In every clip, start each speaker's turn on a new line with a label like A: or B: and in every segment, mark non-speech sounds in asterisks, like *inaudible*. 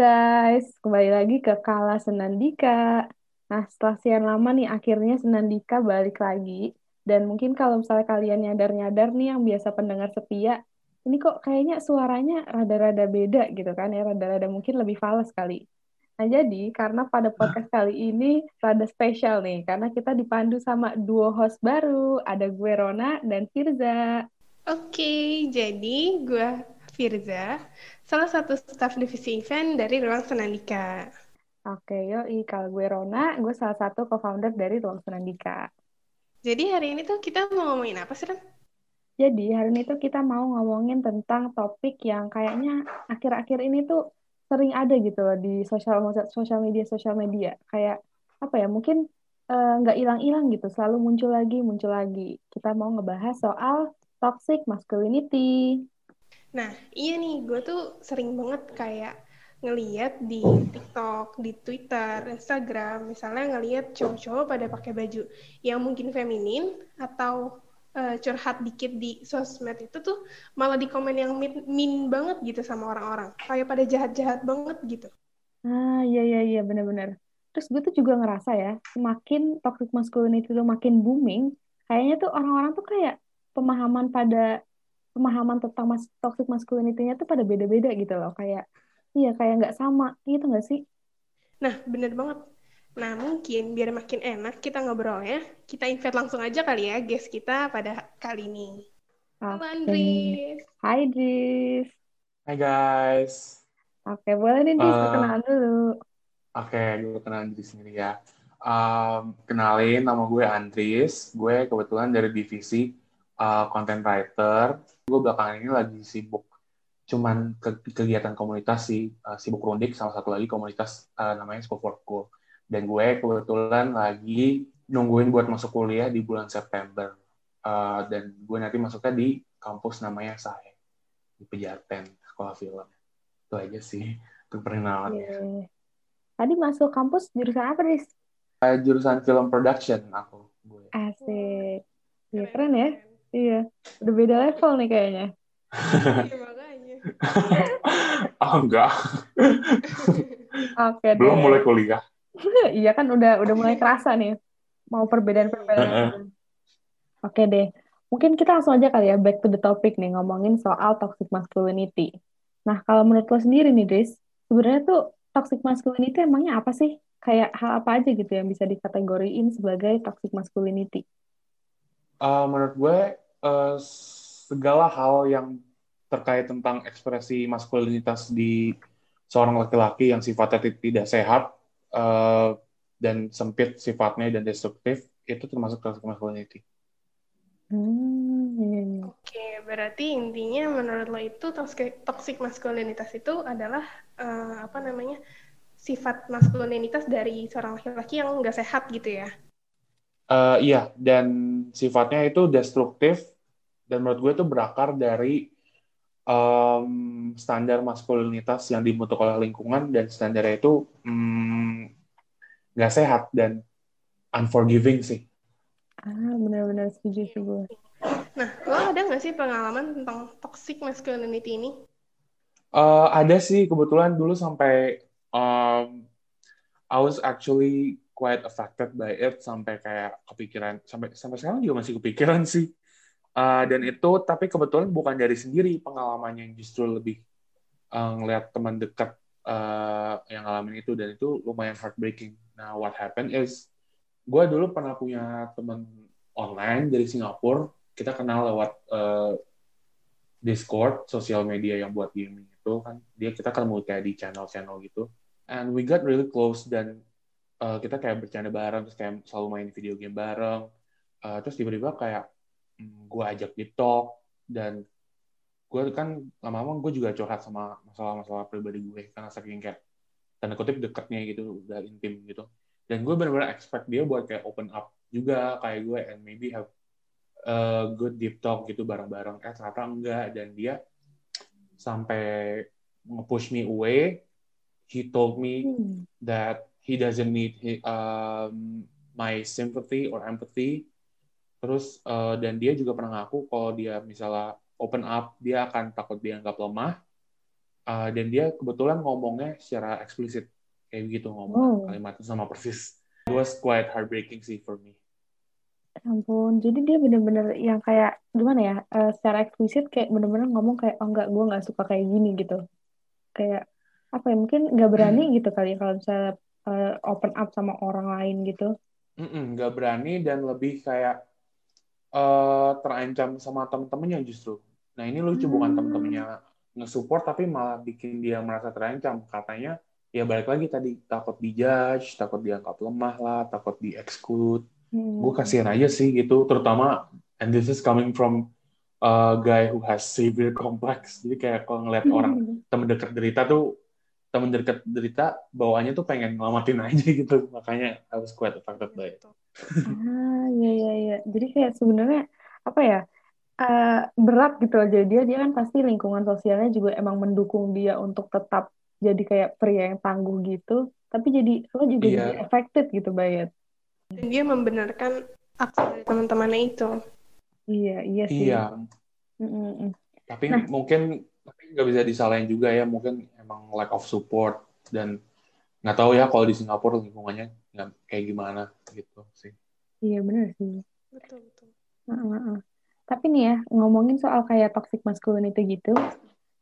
A: guys, kembali lagi ke Kala Senandika. Nah, setelah sekian lama nih, akhirnya Senandika balik lagi. Dan mungkin kalau misalnya kalian nyadar-nyadar nih yang biasa pendengar setia, ini kok kayaknya suaranya rada-rada beda gitu kan ya, rada-rada mungkin lebih fals kali. Nah, jadi karena pada podcast kali ini rada spesial nih, karena kita dipandu sama duo host baru, ada gue Rona dan Firza.
B: Oke, jadi gue Firza, salah satu staf divisi event dari Ruang Senandika.
A: Oke, yoi. Kalau gue Rona, gue salah satu co-founder dari Ruang Senandika.
B: Jadi hari ini tuh kita mau ngomongin apa sih, Ren?
A: Jadi hari ini tuh kita mau ngomongin tentang topik yang kayaknya akhir-akhir ini tuh sering ada gitu loh di sosial sosial media sosial media kayak apa ya mungkin eh, nggak uh, hilang-hilang gitu selalu muncul lagi muncul lagi kita mau ngebahas soal toxic masculinity
B: Nah, iya nih, gue tuh sering banget kayak ngeliat di TikTok, di Twitter, Instagram, misalnya ngeliat cowok-cowok pada pakai baju yang mungkin feminin atau uh, curhat dikit di sosmed itu tuh malah di komen yang mean, mean banget gitu sama orang-orang, kayak pada jahat-jahat banget gitu.
A: Ah, iya iya iya benar-benar. Terus gue tuh juga ngerasa ya, semakin toxic masculinity itu makin booming, kayaknya tuh orang-orang tuh kayak pemahaman pada pemahaman tentang mas toxic masculinity-nya tuh pada beda-beda gitu loh. Kayak iya kayak nggak sama. Gitu nggak sih?
B: Nah bener banget. Nah mungkin biar makin enak kita ngobrol ya kita invite langsung aja kali ya guest kita pada kali ini.
A: Okay. Halo Andris. Hai Dris
C: Hai guys.
A: Oke boleh nih Dris uh, perkenalan dulu.
C: Oke okay, gue kenalan diri sendiri ya. Um, kenalin nama gue Andris. Gue kebetulan dari divisi uh, content writer gue belakangan ini lagi sibuk. Cuman ke kegiatan komunitas sih uh, sibuk rundik sama satu lagi komunitas uh, namanya School for Cool. Dan gue kebetulan lagi nungguin buat masuk kuliah di bulan September. Uh, dan gue nanti masuknya di kampus namanya saya di Pejaten sekolah film. Itu aja sih untuk perkenalannya. Yeah.
A: tadi masuk kampus jurusan apa Riz?
C: Uh, jurusan film production aku gue.
A: Asik. Ya keren ya Iya, udah beda level nih kayaknya.
B: Iya, *laughs*
C: oh, enggak.
A: Oke,
C: Belum deh. mulai kuliah. *laughs*
A: iya kan udah udah mulai kerasa nih. Mau perbedaan-perbedaan. Oke deh. Mungkin kita langsung aja kali ya back to the topic nih ngomongin soal toxic masculinity. Nah, kalau menurut lo sendiri nih, Dris, sebenarnya tuh toxic masculinity emangnya apa sih? Kayak hal apa aja gitu yang bisa dikategoriin sebagai toxic masculinity?
C: Uh, menurut gue uh, segala hal yang terkait tentang ekspresi maskulinitas di seorang laki-laki yang sifatnya tidak sehat uh, dan sempit sifatnya dan destruktif itu termasuk toxic masculinity.
A: Hmm, iya, iya.
B: Oke, berarti intinya menurut lo itu toxic, toxic maskulinitas itu adalah uh, apa namanya sifat maskulinitas dari seorang laki-laki yang nggak sehat gitu ya?
C: Uh, iya, dan sifatnya itu destruktif dan menurut gue itu berakar dari um, standar maskulinitas yang dibentuk oleh lingkungan dan standarnya itu mm, nggak mm, sehat dan unforgiving sih.
A: Ah, benar-benar setuju sih gue.
B: Nah, lo ada nggak sih pengalaman tentang toxic masculinity ini?
C: Uh, ada sih, kebetulan dulu sampai um, I was actually quite affected by it sampai kayak kepikiran sampai sampai sekarang juga masih kepikiran sih. Uh, dan itu tapi kebetulan bukan dari sendiri pengalamannya yang justru lebih uh, ngeliat teman dekat uh, yang ngalamin itu dan itu lumayan heartbreaking. Nah what happened is gue dulu pernah punya teman online dari Singapura. Kita kenal lewat uh, Discord sosial media yang buat gaming itu kan. Dia kita ketemu kayak di channel-channel gitu. And we got really close dan uh, kita kayak bercanda bareng terus kayak selalu main video game bareng. Uh, terus tiba-tiba kayak um, gue ajak di talk dan gue kan lama-lama gue juga curhat sama masalah-masalah pribadi gue karena saking kayak tanda kutip dekatnya gitu udah intim gitu. Dan gue benar-benar expect dia buat kayak open up juga kayak gue and maybe have a good deep talk gitu bareng-bareng. Eh ternyata enggak dan dia sampai nge-push me away. He told me hmm. that he doesn't need um, my sympathy or empathy terus uh, dan dia juga pernah ngaku kalau dia misalnya open up dia akan takut dianggap lemah uh, dan dia kebetulan ngomongnya secara eksplisit kayak begitu ngomong
A: Oh.
C: kalimat itu sama persis it was quite heartbreaking sih for me
A: Ya ampun, jadi dia bener-bener yang kayak gimana ya? eh, secara eksplisit kayak bener-bener ngomong kayak oh enggak, gue nggak suka kayak gini gitu. Kayak apa ya? Mungkin nggak berani gitu kali ya kalau misalnya eh, open up sama orang lain gitu.
C: Nggak berani dan lebih kayak eh terancam sama temen-temennya justru. Nah ini lucu bukan
A: Hmm.
C: temen-temennya nge-support tapi malah bikin dia merasa terancam. Katanya ya balik lagi tadi takut dijudge, takut dianggap lemah lah, takut di-exclude.
A: Hmm.
C: Gue kasihan aja sih gitu, terutama and this is coming from a guy who has severe complex. Jadi kayak kalau ngeliat orang temen dekat derita tuh temen dekat derita bawaannya tuh pengen ngelamatin *laughs* aja gitu. Makanya I was quite affected by it.
A: Ah, iya iya iya. Jadi kayak sebenarnya apa ya? eh, berat gitu aja dia dia kan pasti lingkungan sosialnya juga emang mendukung dia untuk tetap jadi kayak pria yang tangguh gitu. Tapi jadi lo juga
C: Iya.
A: jadi affected gitu Bayet.
B: Dan dia membenarkan aksi dari teman-temannya itu.
A: Iya iya sih.
C: Iya,
A: Mm-mm.
C: tapi
A: Nah.
C: mungkin nggak bisa disalahin juga ya mungkin emang lack of support dan nggak tahu ya kalau di Singapura lingkungannya nggak kayak gimana gitu sih
A: Iya bener sih.
B: Betul, betul.
A: Heeh, heeh. Tapi nih ya, ngomongin soal kayak toxic masculinity gitu,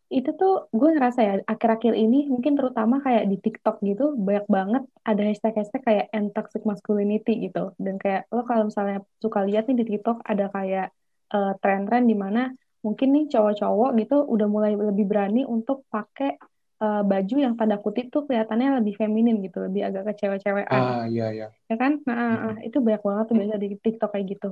A: itu tuh gue ngerasa ya, akhir-akhir ini mungkin terutama kayak di TikTok gitu, banyak banget ada hashtag-hashtag kayak end toxic masculinity gitu. Dan kayak lo kalau misalnya suka lihat nih di TikTok ada kayak eh, tren-tren di mana mungkin nih cowok-cowok gitu udah mulai lebih berani untuk pakai eh, baju yang tanda kutip tuh kelihatannya lebih feminin gitu, lebih agak kecewe-cewean
C: ah iya iya
A: ya kan? Nah,
C: Mm-mm.
A: itu banyak banget tuh biasa di TikTok kayak gitu.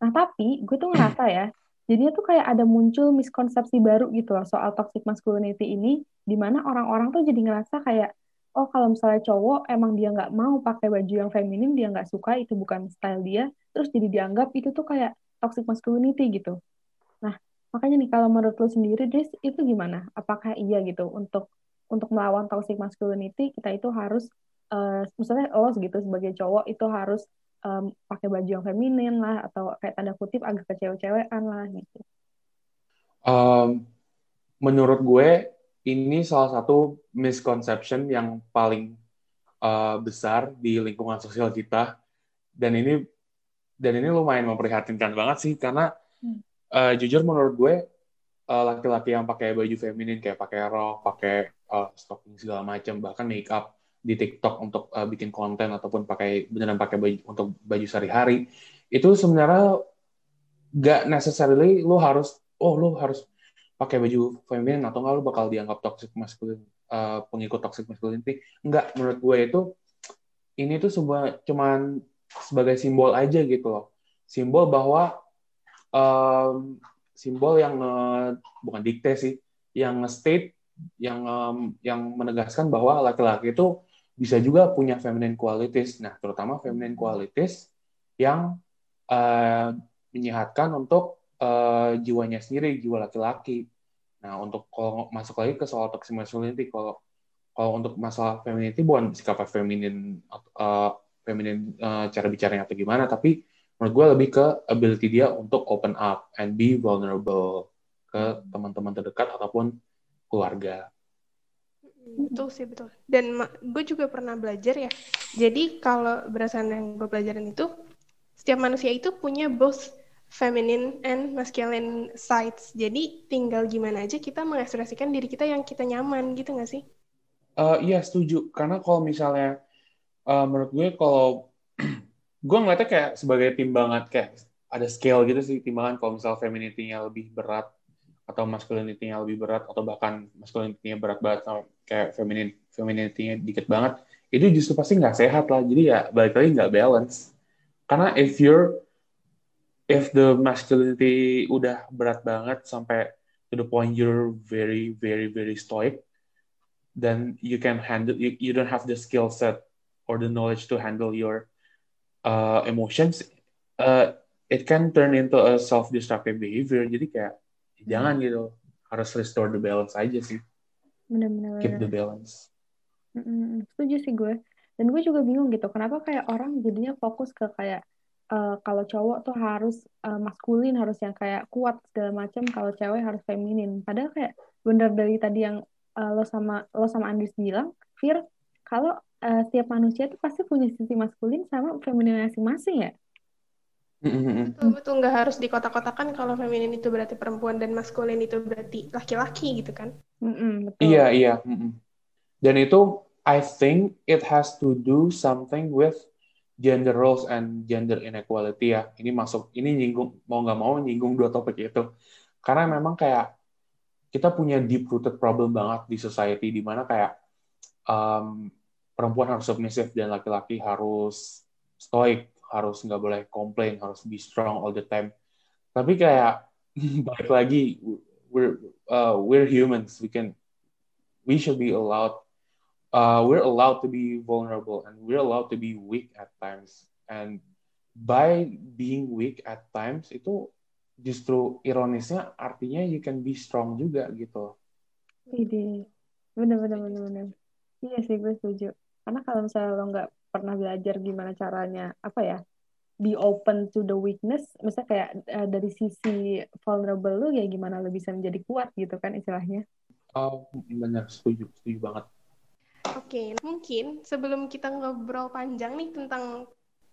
A: Nah, tapi gue tuh ngerasa ya, jadinya tuh kayak ada muncul miskonsepsi baru gitu loh soal toxic masculinity ini, di mana orang-orang tuh jadi ngerasa kayak, oh kalau misalnya cowok emang dia nggak mau pakai baju yang feminin, dia nggak suka, itu bukan style dia, terus jadi dianggap itu tuh kayak toxic masculinity gitu. Makanya nih kalau menurut lo sendiri, Des, itu gimana? Apakah iya gitu untuk untuk melawan toxic masculinity kita itu harus eh misalnya lo gitu sebagai cowok itu harus em, pakai baju yang feminin lah atau kayak tanda kutip agak kecewe-cewean lah gitu.
C: Um, menurut gue ini salah satu misconception yang paling uh, besar di lingkungan sosial kita dan ini dan ini lumayan memprihatinkan banget sih karena
A: Hmm.
C: Uh, jujur menurut gue uh, laki-laki yang pakai baju feminin kayak pakai rok, pakai uh, stocking segala macam bahkan make up di TikTok untuk uh, bikin konten ataupun pakai beneran pakai baju untuk baju sehari-hari itu sebenarnya gak necessarily lo harus oh lo harus pakai baju feminin atau enggak lo bakal dianggap toxic masculine uh, pengikut toxic masculinity enggak menurut gue itu ini tuh sebuah cuman sebagai simbol aja gitu loh. Simbol bahwa um, simbol yang nge- bukan dikte sih yang nge-state yang um, yang menegaskan bahwa laki-laki itu bisa juga punya feminine qualities. Nah terutama feminine qualities yang uh, menyehatkan untuk uh, jiwanya sendiri jiwa laki-laki. Nah untuk kalau masuk lagi ke soal toxic masculinity kalau kalau untuk masalah femininity bukan sikap feminin uh, feminin uh, cara bicaranya atau gimana tapi menurut gue lebih ke ability dia untuk open up and be vulnerable ke teman-teman terdekat ataupun keluarga.
B: Betul sih, betul. Dan gue juga pernah belajar ya. Jadi kalau berdasarkan yang gue pelajarin itu, setiap manusia itu punya both feminine and masculine sides. Jadi tinggal gimana aja kita mengekspresikan diri kita yang kita nyaman gitu gak sih?
C: Iya setuju karena kalau misalnya eh, menurut gue kalau *clears throat* gue ngeliatnya kayak sebagai timbangan kayak ada scale gitu sih timbangan kalau misal femininity-nya lebih berat atau masculinity-nya lebih berat atau bahkan masculinity-nya berat banget sama kayak feminin femininity-nya dikit banget itu justru pasti nggak sehat lah. Jadi ya balik lagi nggak balance. Karena if you're if the masculinity udah berat banget sampai to the point you're very very very stoic then you can handle you, you don't have the skill set or the knowledge to handle your uh, emotions uh, it can turn into a self destructive behavior jadi kayak jangan gitu harus restore the balance aja sih
A: Bener-bener.
C: keep the balance
A: Mm-mm, setuju sih gue. Dan gue juga bingung gitu, kenapa kayak orang jadinya fokus ke kayak eh, kalau cowok tuh harus eh, maskulin, harus yang kayak kuat segala macam, kalau cewek harus feminin. Padahal kayak bener dari tadi yang uh, lo sama lo sama Andris bilang, Fir, kalau uh, setiap manusia itu pasti punya sisi maskulin sama feminin masing-masing ya.
B: Betul betul nggak harus dikotak-kotakan kalau feminin itu berarti perempuan dan maskulin itu berarti laki-laki gitu kan?
A: Mm-mm, betul.
C: Iya iya. Mm-mm. Dan itu I think it has to do something with gender roles and gender inequality ya. Ini masuk ini nyinggung mau nggak mau nyinggung dua topik itu. Karena memang kayak kita punya deep rooted problem banget di society di mana kayak um, perempuan harus submissive dan laki-laki harus stoik harus nggak boleh komplain, harus be strong all the time. Tapi kayak *laughs* balik lagi, we're uh, we're humans. We can we should be allowed. Uh, we're allowed to be vulnerable and we're allowed to be weak at times. And by being weak at times itu justru ironisnya artinya you can be strong juga gitu.
A: Ide, bener bener. Iya sih gue setuju. Karena kalau misalnya lo nggak pernah belajar gimana caranya apa ya be open to the weakness misalnya kayak uh, dari sisi vulnerable lu ya gimana lu bisa menjadi kuat gitu kan istilahnya?
C: Oh benar setuju setuju banget.
B: Oke okay, mungkin sebelum kita ngobrol panjang nih tentang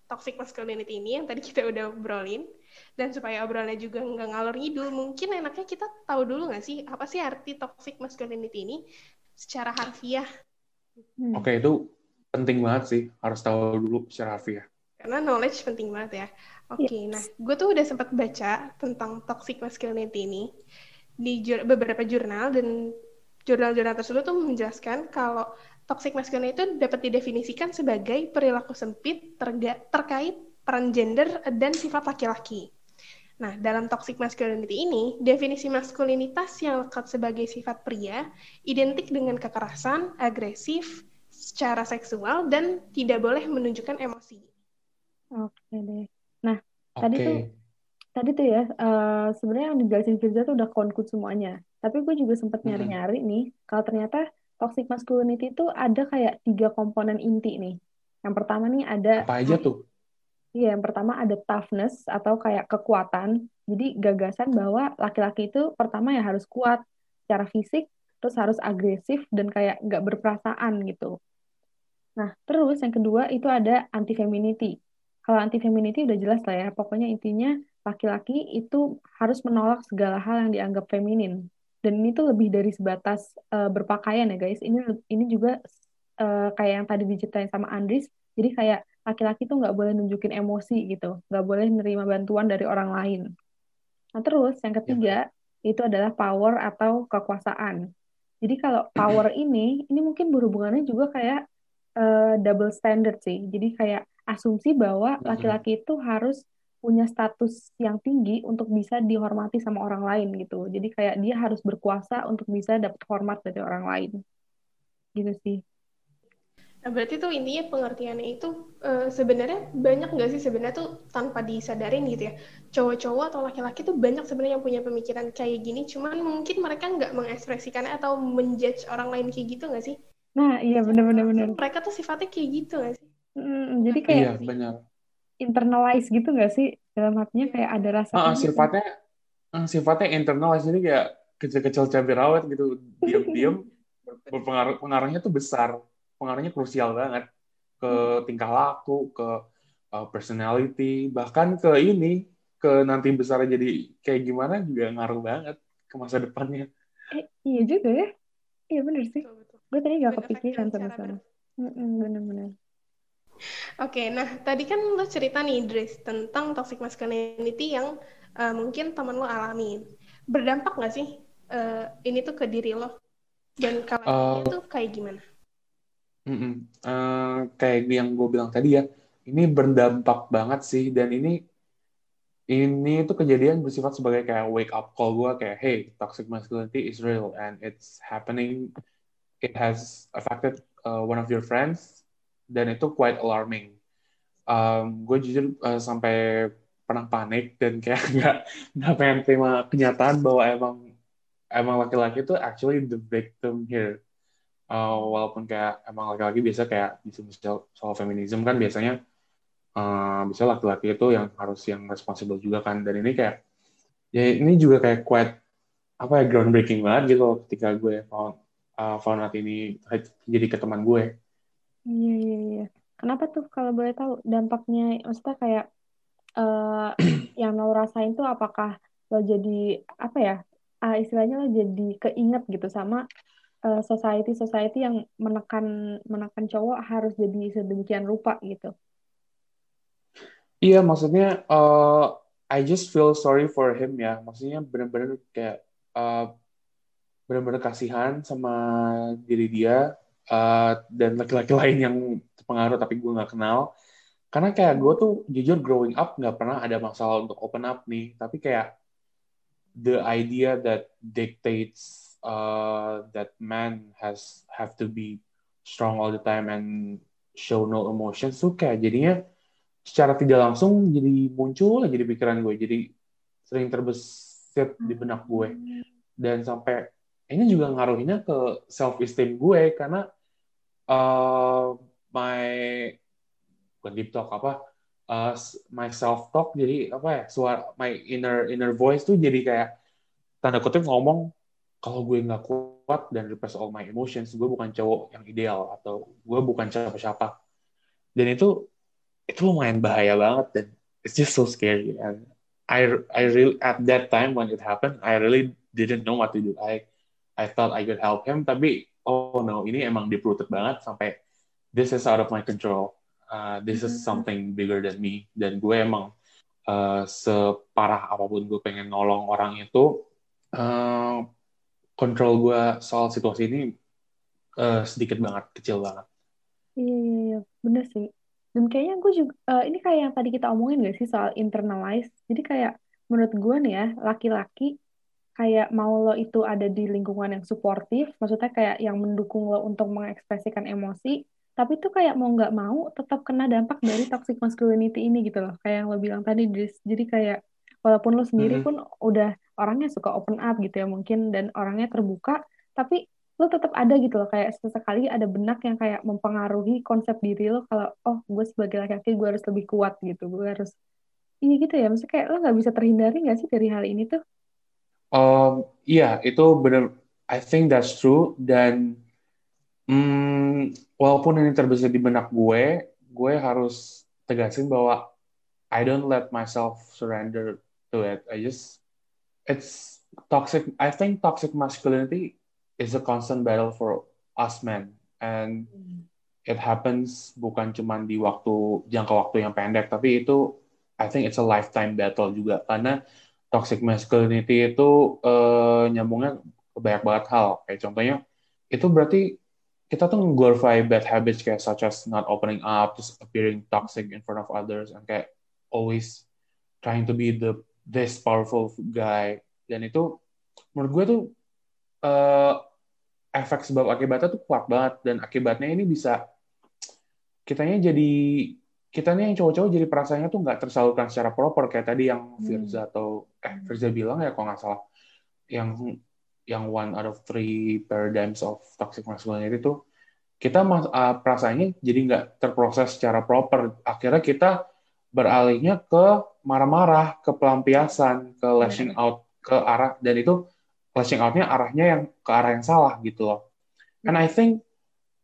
B: toxic masculinity ini yang tadi kita udah obrolin dan supaya obrolannya juga nggak ngalor ngidul mungkin enaknya kita tahu dulu nggak sih apa sih arti toxic masculinity ini secara harfiah?
C: Hmm. oke okay, itu penting banget sih harus tahu dulu secara harfiah
B: karena knowledge penting banget ya oke okay, yes. nah gue tuh udah sempat baca tentang toxic masculinity ini di jur beberapa jurnal dan jurnal-jurnal tersebut tuh menjelaskan kalau toxic masculinity itu dapat didefinisikan sebagai perilaku sempit terga terkait peran gender dan sifat laki-laki. Nah, dalam toxic masculinity ini, definisi maskulinitas yang lekat sebagai sifat pria identik dengan kekerasan, agresif, secara seksual dan tidak boleh menunjukkan emosi.
A: Oke deh. Nah, okay. tadi tuh tadi tuh ya uh, sebenarnya yang dijelasin Firza tuh udah conclude semuanya. Tapi gue juga sempat nyari-nyari nih kalau ternyata toxic masculinity itu ada kayak tiga komponen inti nih. Yang pertama nih ada
C: apa aja tuh?
A: Iya, yang pertama ada toughness atau kayak kekuatan. Jadi gagasan bahwa laki-laki itu pertama ya harus kuat secara fisik, terus harus agresif dan kayak nggak berperasaan gitu. Nah, terus yang kedua itu ada anti femininity. Kalau anti femininity udah jelas lah ya, pokoknya intinya laki-laki itu harus menolak segala hal yang dianggap feminin. Dan ini tuh lebih dari sebatas uh, berpakaian ya guys. Ini ini juga uh, kayak yang tadi diceritain sama Andris. Jadi kayak laki-laki tuh nggak boleh nunjukin emosi gitu, nggak boleh menerima bantuan dari orang lain. Nah terus yang ketiga ya. itu adalah power atau kekuasaan. Jadi kalau power ini, ini mungkin berhubungannya juga kayak uh, double standard sih. Jadi kayak asumsi bahwa laki-laki itu harus punya status yang tinggi untuk bisa dihormati sama orang lain gitu. Jadi kayak dia harus berkuasa untuk bisa dapat hormat dari orang lain. Gitu sih.
B: Nah, berarti tuh intinya pengertiannya itu uh, sebenarnya banyak nggak sih sebenarnya tuh tanpa disadarin gitu ya. Cowok-cowok atau laki-laki tuh banyak sebenarnya yang punya pemikiran kayak gini, cuman mungkin mereka nggak mengekspresikannya atau menjudge orang lain kayak gitu nggak sih?
A: Nah, iya benar-benar benar.
B: Mereka tuh sifatnya kayak gitu nggak sih?
A: Hmm, jadi kayak
C: iya, benar.
A: internalize gitu nggak sih? Dalam artinya kayak ada rasa
C: uh, sifatnya uh, sifatnya internalize jadi kayak kecil-kecil cabai rawit gitu, diam-diam *laughs* berpengaruh pengaruhnya tuh besar, pengaruhnya krusial banget ke tingkah laku, ke uh, personality, bahkan ke ini, ke nanti besar jadi kayak gimana juga ngaruh banget ke masa depannya.
A: Eh, iya juga ya. Iya benar sih. Gue tadi gak kepikiran sama sama bener-bener
B: Oke, okay, nah tadi kan lo cerita nih, Idris, tentang toxic masculinity yang uh, mungkin teman lo alami. Berdampak nggak sih uh, ini tuh ke diri lo? Dan kalau uh, itu kayak gimana?
C: Uh, uh, kayak yang gue bilang tadi ya, ini berdampak banget sih, dan ini ini tuh kejadian bersifat sebagai kayak wake up call gue kayak, hey, toxic masculinity is real and it's happening it has affected uh, one of your friends dan itu quite alarming. Um, gue jujur uh, sampai pernah panik dan kayak *laughs* nggak nggak pengen terima kenyataan bahwa emang emang laki-laki itu actually the victim here. Uh, walaupun kayak emang laki-laki biasa kayak soal, soal feminisme kan biasanya uh, bisa laki-laki itu yang harus yang responsible juga kan dan ini kayak ya ini juga kayak quite apa ya groundbreaking banget gitu ketika gue found uh, found out ini jadi ke teman gue.
A: Iya iya iya. Kenapa tuh kalau boleh tahu dampaknya? Maksudnya kayak uh, *clears throat* yang lo rasain tuh apakah lo jadi apa ya? Uh, istilahnya lo jadi keinget gitu sama uh, society society yang menekan menekan cowok harus jadi sedemikian rupa gitu.
C: Iya, maksudnya uh, I just feel sorry for him ya. Maksudnya benar-benar kayak uh, benar-benar kasihan sama diri dia uh, dan laki-laki *laughs* lain yang terpengaruh tapi gue nggak kenal. Karena kayak gue tuh jujur growing up nggak pernah ada masalah untuk open up nih. Tapi kayak the idea that dictates uh, that man has have to be strong all the time and show no emotions tuh kayak jadinya secara tidak langsung jadi muncul aja di pikiran gue jadi sering terbesit di benak gue dan sampai ini juga ngaruhinnya ke self esteem gue karena uh, my bukan deep talk apa uh, my self talk jadi apa ya suara my inner inner voice tuh jadi kayak tanda kutip ngomong kalau gue nggak kuat dan repress all my emotions gue bukan cowok yang ideal atau gue bukan siapa-siapa. Dan itu itu lumayan bahaya banget dan it's just so scary. And I I really at that time when it happened I really didn't know what to do. I I thought I could help him tapi oh no ini emang deep rooted banget sampai this is out of my control. Uh, this is mm-hmm. something bigger than me. Dan gue emang uh, separah apa pun gue pengen nolong orang itu uh, kontrol gue soal situasi ini uh, sedikit banget kecil banget.
A: Iya iya iya. Bener sih. Dan kayaknya gue juga, uh, ini kayak yang tadi kita omongin gak sih soal internalize. Jadi kayak menurut gue nih ya, laki-laki kayak mau lo itu ada di lingkungan yang suportif, maksudnya kayak yang mendukung lo untuk mengekspresikan emosi, tapi itu kayak mau nggak mau tetap kena dampak dari toxic masculinity ini gitu loh. Kayak yang lo bilang tadi, jadi kayak walaupun lo sendiri pun udah orangnya suka open up gitu ya mungkin, dan orangnya terbuka, tapi lo tetap ada gitu loh. Kayak sesekali ada benak yang kayak mempengaruhi konsep diri lo kalau oh gue sebagai laki-laki gue harus lebih kuat gitu gue harus iya gitu ya. Maksudnya kayak lo nggak bisa terhindari nggak sih dari hal ini tuh
C: um, iya itu benar I think that's true. Dan hmm, walaupun ini terbesit di benak gue gue harus tegasin bahwa I don't let myself surrender to it. I just it's toxic I think toxic masculinity is a constant battle for us men. And hmm. it happens bukan cuma di waktu jangka waktu yang pendek tapi itu I think it's a lifetime battle juga. Karena toxic masculinity itu uh, nyambungnya ke banyak banget hal kayak contohnya itu berarti kita tuh glorify bad habits kayak such as not opening up, just appearing toxic in front of others, and kayak always trying to be the this powerful guy. Dan itu menurut gue tuh uh, efek sebab akibatnya tuh kuat banget dan akibatnya ini bisa kitanya jadi kitanya yang cowok-cowok jadi perasaannya tuh nggak tersalurkan secara proper kayak tadi yang hmm. Firza hmm. atau eh Firza bilang ya kalau nggak salah yang yang one out of three paradigms of toxic masculinity itu kita mas, uh, perasaannya jadi nggak terproses secara proper akhirnya kita beralihnya ke marah-marah ke pelampiasan ke lashing out ke arah dan itu flashing outnya arahnya yang ke arah yang salah gitu loh. And I think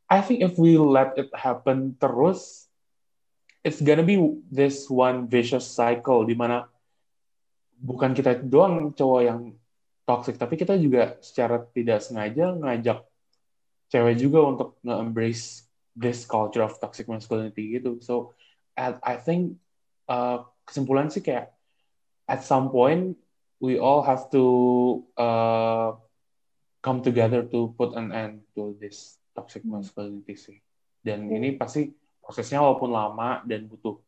C: I think if we let it happen terus, it's gonna be this one vicious cycle di mana bukan kita doang cowok yang toxic, tapi kita juga secara tidak sengaja ngajak cewek juga untuk nge-embrace this culture of toxic masculinity gitu. So I think uh, kesimpulan sih kayak at some point we all have to uh, come together to put an end to this toxic masculinity sih. Dan hmm. ini pasti prosesnya walaupun lama dan butuh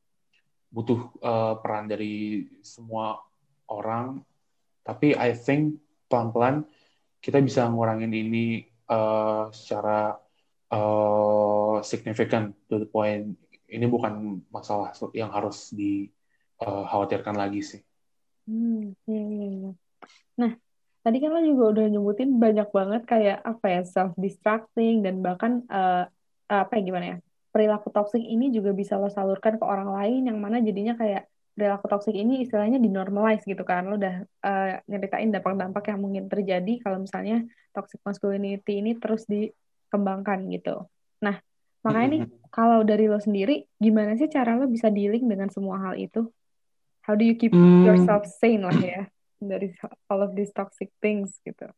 C: butuh uh, peran dari semua orang, tapi I think pelan-pelan kita bisa ngurangin ini uh, secara uh, significant to the point ini bukan masalah yang harus dikhawatirkan uh, lagi sih.
A: Hmm, iya, iya, iya. Nah, tadi kan lo juga udah nyebutin banyak banget kayak apa ya self-distracting dan bahkan uh, apa ya gimana ya perilaku toxic ini juga bisa lo salurkan ke orang lain yang mana jadinya kayak perilaku toksik ini istilahnya dinormalize gitu kan. Lo udah uh, nyeritain dampak-dampak yang mungkin terjadi kalau misalnya toxic masculinity ini terus dikembangkan gitu. Nah, makanya nih kalau dari lo sendiri, gimana sih cara lo bisa dealing dengan semua hal itu? How do you keep hmm. yourself sane lah ya dari all of these toxic things gitu?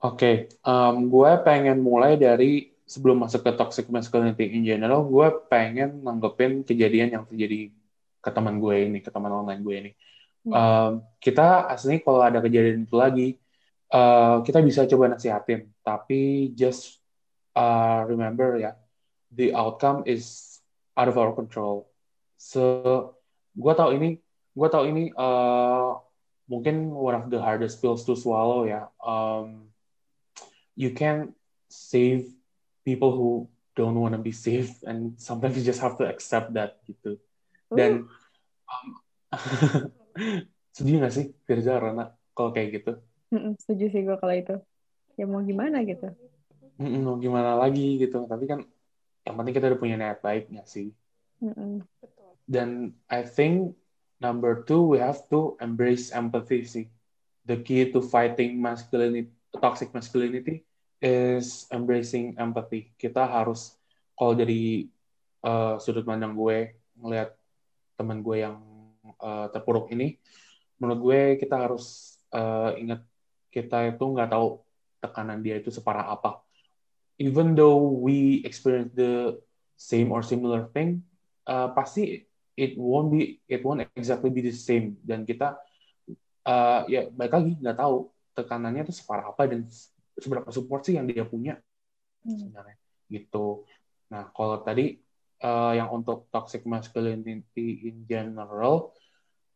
C: Oke, okay. um, gue pengen mulai dari sebelum masuk ke toxic masculinity in general, gue pengen nanggepin kejadian yang terjadi ke teman gue ini, ke teman online gue ini. Hmm. Um, kita asli kalau ada kejadian itu lagi, uh, kita bisa coba nasihatin, tapi just uh, remember ya, the outcome is out of our control. So, gue tau ini, gue tau ini uh, mungkin one of the hardest pills to swallow ya. Um, you can save people who don't want to be safe and sometimes you just have to accept that gitu. Dan um, *laughs* setuju gak sih Firza Rana kalau kayak gitu?
A: Mm-mm, setuju sih gue kalau itu. Ya mau gimana gitu.
C: Mm-mm, mau gimana lagi gitu. Tapi kan yang penting kita udah punya niat baik gak sih?
A: Mm-mm.
C: dan I think number two we have to embrace empathy sih. The key to fighting masculinity toxic masculinity is embracing empathy. Kita harus kalau dari uh, sudut pandang gue ngelihat teman gue yang uh, terpuruk ini, menurut gue kita harus uh, ingat kita itu nggak tahu tekanan dia itu separah apa. Even though we experience the same or similar thing, uh, pasti it won't be it won't exactly be the same dan kita uh, ya baik lagi nggak tahu tekanannya itu separah apa dan seberapa support sih yang dia punya hmm. sebenarnya gitu. Nah kalau tadi uh, yang untuk toxic masculinity in general,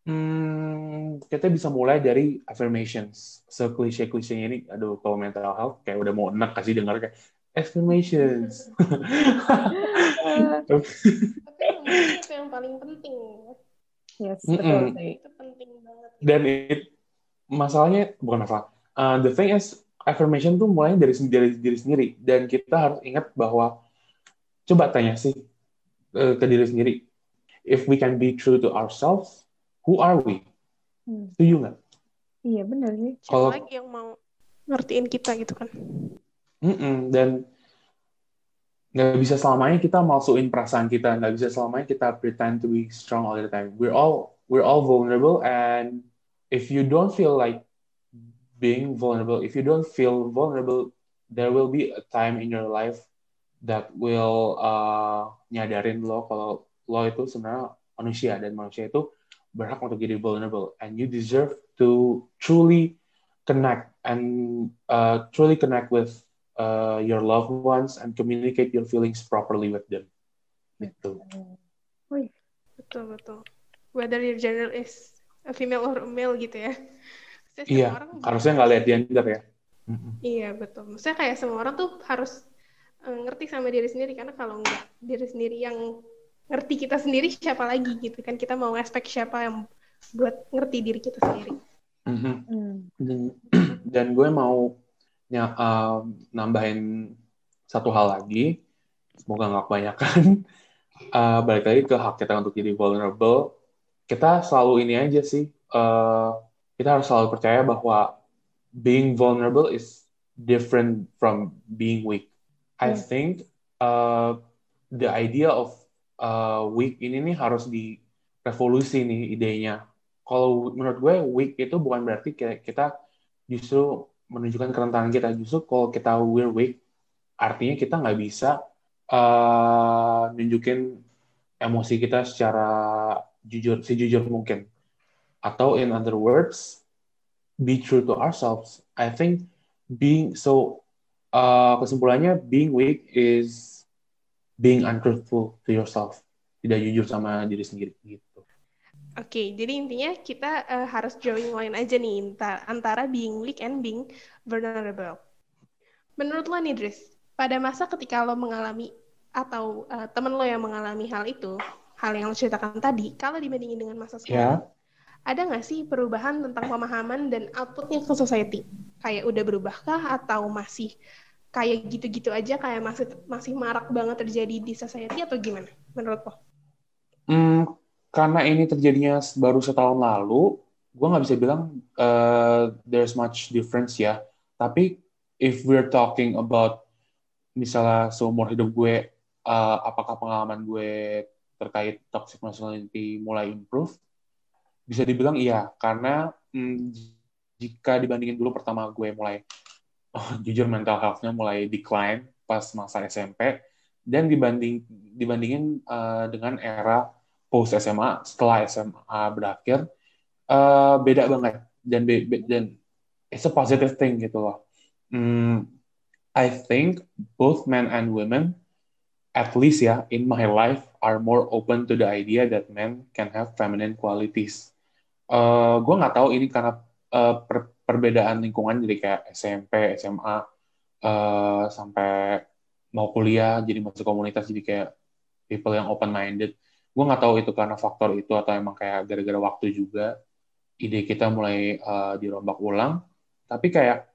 C: hmm, kita bisa mulai dari affirmations. Se klise ini, aduh kalau mental health kayak udah mau enak kasih dengar kayak affirmations. *laughs*
B: Tapi itu yang paling penting.
A: Yes, betul mm -mm.
B: Itu penting banget.
C: Dan it, masalahnya bukan masalah. Uh, the thing is affirmation tuh mulai dari dari diri sendiri. Dan kita harus ingat bahwa coba tanya sih uh, ke diri sendiri. If we can be true to ourselves who are we? Hmm. you nggak
A: iya benar sih.
B: Kalau lagi yang mau ngertiin kita gitu kan?
C: Mm -mm, dan nggak bisa selamanya kita masukin perasaan kita. Nggak bisa selamanya kita pretend to be strong all the time. We're all we're all vulnerable and if you don't feel like being vulnerable. If you don't feel vulnerable, there will be a time in your life that will uh, nyadarin lo kalau lo itu sebenarnya manusia dan manusia itu berhak untuk jadi vulnerable and you deserve to truly connect and uh, truly connect with uh, your loved ones and communicate your feelings properly with them. Gitu.
B: Betul betul. Whether your gender is a female or a male gitu ya
C: iya, orang harusnya nggak lihat gender ya.
B: Iya betul. Maksudnya kayak semua orang tuh harus uh, ngerti sama diri sendiri karena kalau nggak diri sendiri yang ngerti kita sendiri siapa lagi gitu kan kita mau expect siapa yang buat ngerti diri kita sendiri.
C: Mm-hmm. Mm. Dan, *clears throat* dan gue mau ya, uh, nambahin satu hal lagi, semoga nggak kebanyakan. Uh, *laughs* balik lagi ke hak kita untuk jadi vulnerable. Kita selalu ini aja sih. Uh, kita harus selalu percaya bahwa being vulnerable is different from being weak. I hmm. think uh, the idea of uh, weak ini nih harus direvolusi nih idenya. Kalau menurut gue weak itu bukan berarti kita justru menunjukkan kerentanan kita. Justru kalau kita we're weak, artinya kita nggak bisa uh, nunjukin emosi kita secara jujur, sejujur mungkin atau in other words be true to ourselves. I think being so uh, kesimpulannya being weak is being untruthful to yourself. Tidak jujur sama diri sendiri gitu.
B: Oke, okay, jadi intinya kita uh, harus drawing line aja nih antara being weak and being vulnerable. Menurut lo nih, Dris, pada masa ketika lo mengalami atau uh, temen lo yang mengalami hal itu, hal yang lo ceritakan tadi, kalau dibandingin dengan masa sekarang, yeah ada nggak sih perubahan tentang pemahaman dan outputnya ke society? Kayak udah berubahkah atau masih kayak gitu-gitu aja, kayak masih masih marak banget terjadi di society atau gimana menurut lo?
C: Hmm, karena ini terjadinya baru setahun lalu, gue nggak bisa bilang uh, there's much difference ya. Tapi if we're talking about misalnya seumur hidup gue, uh, apakah pengalaman gue terkait toxic masculinity mulai improve? Bisa dibilang iya, karena hmm, jika dibandingin dulu pertama gue mulai, oh, jujur mental health-nya mulai decline pas masa SMP, dan dibanding dibandingin uh, dengan era post SMA setelah SMA berakhir uh, beda banget dan be, be, dan it's a positive thing gitu loh. Hmm, I think both men and women at least ya in my life are more open to the idea that men can have feminine qualities. Uh, gue nggak tahu ini karena uh, per, perbedaan lingkungan jadi kayak SMP, SMA uh, sampai mau kuliah jadi masuk komunitas jadi kayak people yang open minded gue nggak tahu itu karena faktor itu atau emang kayak gara-gara waktu juga. Ide kita mulai uh, dirombak ulang. Tapi kayak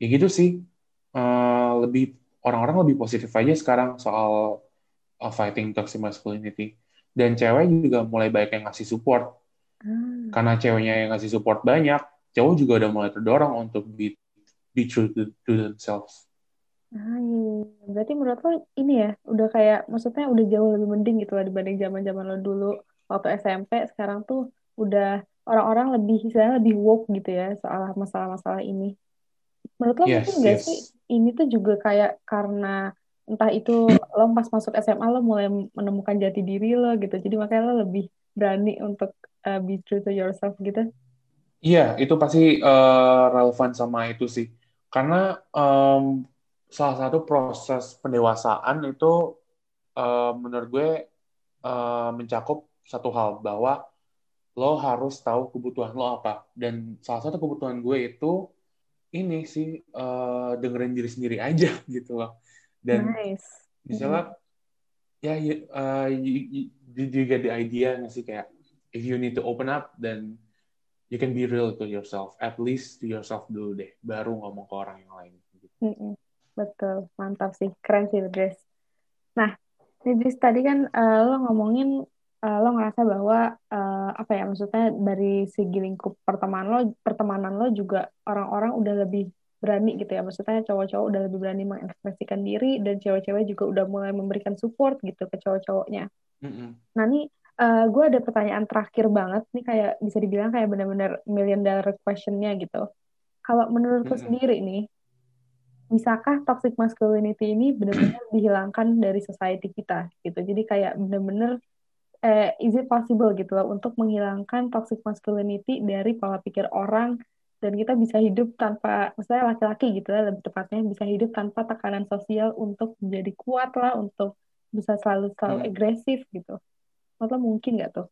C: ya gitu sih. Uh, lebih orang-orang lebih positif aja sekarang soal uh, fighting toxic masculinity. Dan cewek juga mulai banyak yang ngasih support. Hmm. Karena ceweknya yang ngasih support banyak cowok juga udah mulai terdorong untuk be, be true to, to themselves
A: Ah, iya, iya, iya. Berarti menurut lo ini ya, udah kayak, maksudnya udah jauh lebih mending gitu lah dibanding zaman-zaman lo dulu waktu SMP. Sekarang tuh udah orang-orang lebih, istilahnya lebih woke gitu ya soal masalah-masalah ini. Menurut lo
C: yes,
A: mungkin nggak
C: yes.
A: sih ini tuh juga kayak karena entah itu lo pas masuk SMA lo mulai menemukan jati diri lo gitu, jadi makanya lo lebih berani untuk uh, be true to yourself gitu?
C: Iya, itu pasti uh, relevan sama itu sih. Karena um, salah satu proses pendewasaan itu uh, menurut gue uh, mencakup satu hal bahwa lo harus tahu kebutuhan lo apa dan salah satu kebutuhan gue itu ini sih uh, dengerin diri sendiri aja *laughs* gitu loh dan
A: nice.
C: misalnya mm. ya uh, you, you, you get the idea nggak sih kayak if you need to open up then you can be real to yourself at least to yourself dulu deh baru ngomong ke orang yang lain gitu.
A: Mm. Betul, mantap sih. Keren sih, Dres. Nah, Idris tadi kan uh, lo ngomongin uh, lo ngerasa bahwa uh, apa ya maksudnya dari segi lingkup pertemanan lo pertemanan lo juga orang-orang udah lebih berani gitu ya maksudnya cowok-cowok udah lebih berani mengekspresikan diri dan cewek-cewek juga udah mulai memberikan support gitu ke cowok-cowoknya. Mm-hmm. Nah nih uh, gue ada pertanyaan terakhir banget nih kayak bisa dibilang kayak benar-benar million dollar questionnya gitu. Kalau menurut lo sendiri nih bisakah toxic masculinity ini benar-benar *clears throat* dihilangkan dari society kita gitu. Jadi kayak benar-benar eh, is it possible gitu loh untuk menghilangkan toxic masculinity dari pola pikir orang dan kita bisa hidup tanpa misalnya laki-laki gitu lah lebih tepatnya bisa hidup tanpa tekanan sosial untuk menjadi kuat lah untuk bisa selalu selalu hmm. agresif gitu. Atau mungkin nggak tuh?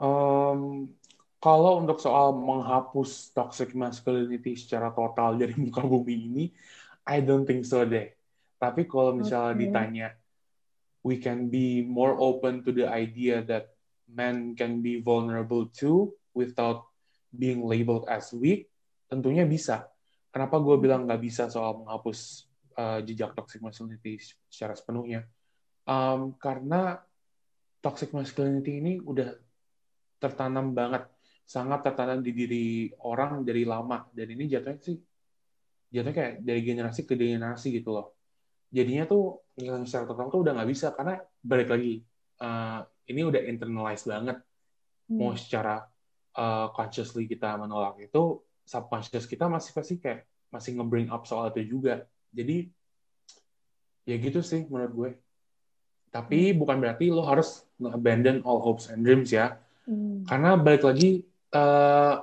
C: Um, kalau untuk soal menghapus toxic masculinity secara total *laughs* dari muka bumi ini, I don't think so deh. Tapi kalau misalnya okay. ditanya, we can be more open to the idea that men can be vulnerable too without being labeled as weak, tentunya bisa. Kenapa gue bilang nggak bisa soal menghapus uh, jejak toxic masculinity secara sepenuhnya? Um, karena toxic masculinity ini udah tertanam banget sangat tertanam di diri orang dari lama. Dan ini jatuhnya sih jatuhnya kayak dari generasi ke generasi gitu loh. Jadinya tuh yang secara total tuh udah nggak bisa karena balik lagi uh, ini udah internalized banget. Hmm. mau secara uh, consciously kita menolak itu subconscious kita masih pasti kayak masih nge-bring up soal itu juga. Jadi ya gitu sih menurut gue tapi hmm. bukan berarti lo harus abandon all hopes and dreams ya hmm. karena balik lagi uh,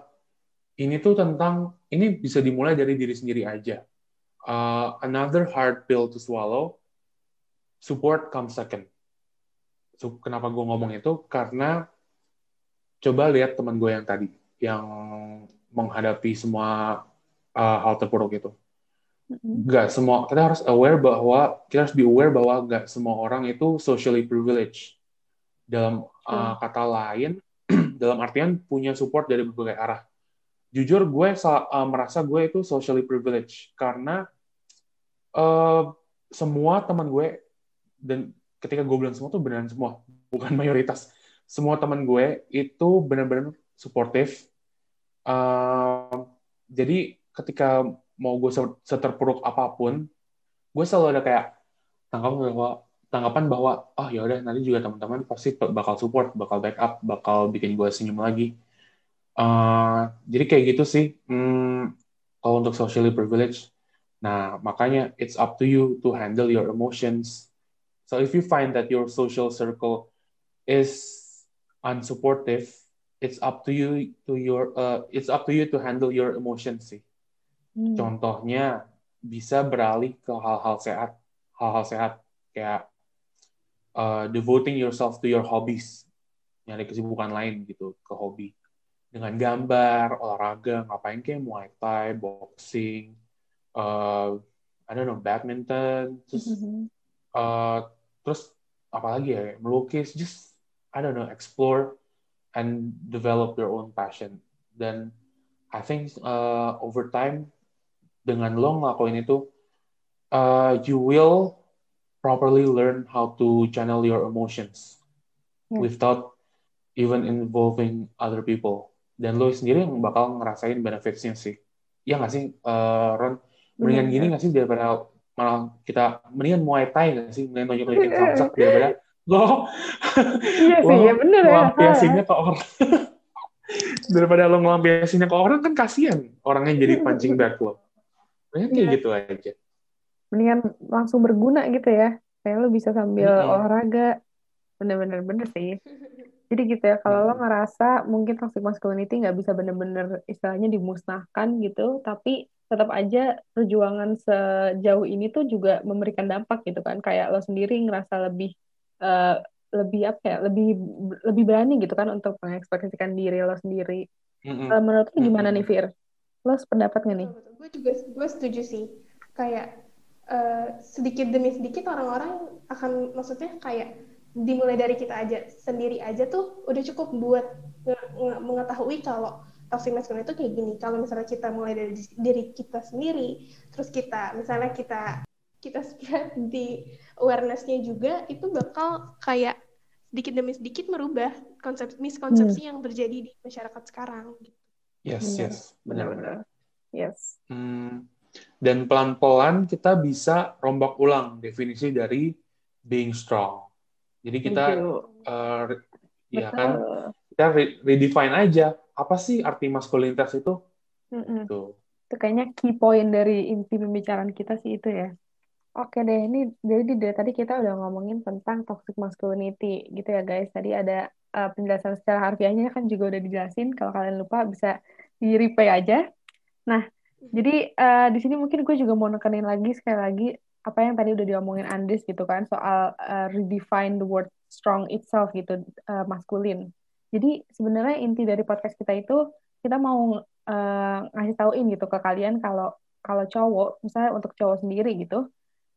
C: ini tuh tentang ini bisa dimulai dari diri sendiri aja. Uh, another hard pill to swallow. Support comes second. So, kenapa gue ngomong itu? Karena coba lihat teman gue yang tadi, yang menghadapi semua uh, hal terpuruk itu. Gak semua, kita harus aware bahwa, kita harus be aware bahwa gak semua orang itu socially privileged. Dalam uh, kata lain, *clears throat* dalam artian punya support dari berbagai arah. Jujur gue uh, merasa gue itu socially privileged karena uh, semua teman gue dan ketika gue bilang semua tuh beneran semua, bukan mayoritas. semua teman gue itu benar-benar suportif. Uh, jadi ketika mau gue seterpuruk apa pun, gue selalu ada kayak tanggapan bahwa tanggapan bahwa oh ya udah nanti juga teman-teman pasti bakal support, bakal backup, bakal bikin gue senyum lagi. Uh, jadi kayak gitu sih. Hmm, kalau untuk socially privileged, nah makanya it's up to you to handle your emotions. So if you find that your social circle is unsupportive, it's up to you to your uh, it's up to you to handle your emotions sih. Hmm. Contohnya bisa beralih ke hal-hal sehat, hal-hal sehat kayak uh, devoting yourself to your hobbies, nyari kesibukan lain gitu ke hobi dengan gambar, olahraga, ngapain kayak Muay Thai, boxing, uh, I don't know, badminton, terus mm-hmm. *laughs* uh, terus apalagi ya, melukis, just I don't know, explore and develop your own passion. Dan I think uh, over time dengan lo ngelakuin itu, uh, you will properly learn how to channel your emotions yeah. without even involving other people. Dan lo sendiri yang bakal ngerasain benefitsnya sih. Ya nggak sih, uh, Ron? Mendingan gini nggak sih daripada malah kita mendingan Muay Thai nggak sih? Mendingan nunjuk-nunjukin samsak *laughs* daripada lo
A: iya sih, ya bener ya.
C: Lampiasinnya ke orang. *laughs* daripada lo ngelampiasinnya ke orang kan kasihan orangnya jadi pancing bag lo. Mendingan kayak yeah. gitu aja.
A: Mendingan langsung berguna gitu ya. Kayak lo bisa sambil mm -hmm. olahraga. Bener-bener bener sih. *laughs* Jadi gitu ya kalau lo ngerasa mungkin toxic masculinity nggak bisa bener-bener istilahnya dimusnahkan gitu tapi tetap aja perjuangan sejauh ini tuh juga memberikan dampak gitu kan. Kayak lo sendiri ngerasa lebih uh, lebih apa ya lebih lebih berani gitu kan untuk mengekspresikan diri lo sendiri. Mm-hmm. uh, menurut lo gimana nih Fir lo sependapat gak nih
B: gue juga gue setuju sih kayak Eh, sedikit demi sedikit orang-orang akan maksudnya kayak dimulai dari kita aja sendiri aja tuh udah cukup buat mengetahui kalau toxic masculinity itu kayak gini. Kalau misalnya kita mulai dari diri kita sendiri, terus kita misalnya kita kita spread di awarenessnya juga itu bakal kayak sedikit demi sedikit merubah konsep miskonsepsi hmm. yang terjadi di masyarakat sekarang.
C: Yes, yes, benar-benar.
A: Yes.
C: Hmm, dan pelan-pelan kita bisa rombak ulang definisi dari being strong. Jadi kita uh, ya kan kita redefine aja apa sih arti maskulinitas itu?
A: Mm Tuh. Itu kayaknya key point dari inti pembicaraan kita sih itu ya. Oke deh, ini jadi dari tadi kita udah ngomongin tentang toxic masculinity gitu ya guys. Tadi ada uh, penjelasan secara harfiahnya kan juga udah dijelasin. Kalau kalian lupa bisa di replay aja. Nah, jadi uh, di sini mungkin gue juga mau nekenin lagi sekali lagi apa yang tadi udah diomongin Andis gitu kan soal uh, redefine the word strong itself gitu uh, maskulin. Jadi sebenarnya inti dari podcast kita itu kita mau uh, ngasih tauin gitu ke kalian kalau kalau cowok misalnya untuk cowok sendiri gitu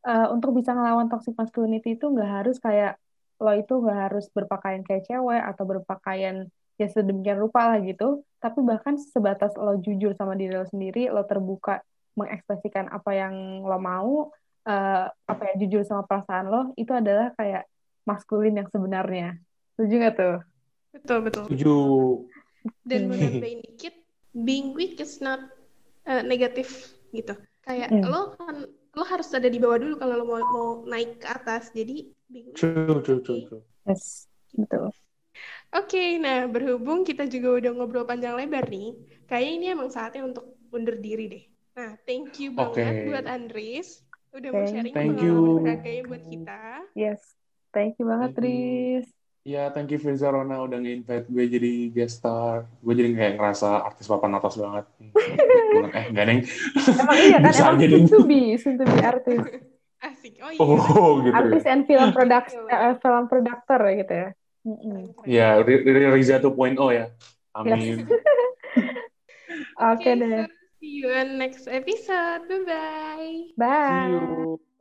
A: uh, untuk bisa ngelawan toxic masculinity itu nggak harus kayak lo itu nggak harus berpakaian kayak cewek atau berpakaian ya sedemikian rupa lah gitu tapi bahkan sebatas lo jujur sama diri lo sendiri lo terbuka mengekspresikan apa yang lo mau uh, apa ya jujur sama perasaan lo itu adalah kayak maskulin yang sebenarnya. Setuju gak tuh?
B: Betul betul.
C: Setuju.
B: Dan menambahin dikit being weak is not uh, negatif gitu. Kayak hmm. lo kan lo harus ada di bawah dulu kalau lo mau mau naik ke atas. Jadi
C: weak true true true true
A: yes betul
B: Oke, okay, nah berhubung kita juga udah ngobrol panjang lebar nih, kayaknya ini emang saatnya untuk undur diri deh. Nah, thank you banget okay. buat Andris udah mau sharing thank pengalaman berharganya buat kita.
A: Yes, thank you banget, Tris.
C: Ya, thank you Firza Rona udah nge-invite gue jadi guest star. Gue jadi kayak ngerasa artis papan atas banget. *laughs* eh, enggak, Neng.
A: Emang iya kan, emang soon to be, soon to be artis. *laughs*
B: Asik, oh
C: iya. Oh, *laughs* gitu
A: artis
C: ya.
A: and film product, uh, film productor gitu ya.
C: Ya, Riza 2.0 ya. Amin. *laughs*
A: Oke okay, deh.
B: see you in next episode. Bye-bye.
A: Bye.
C: See you.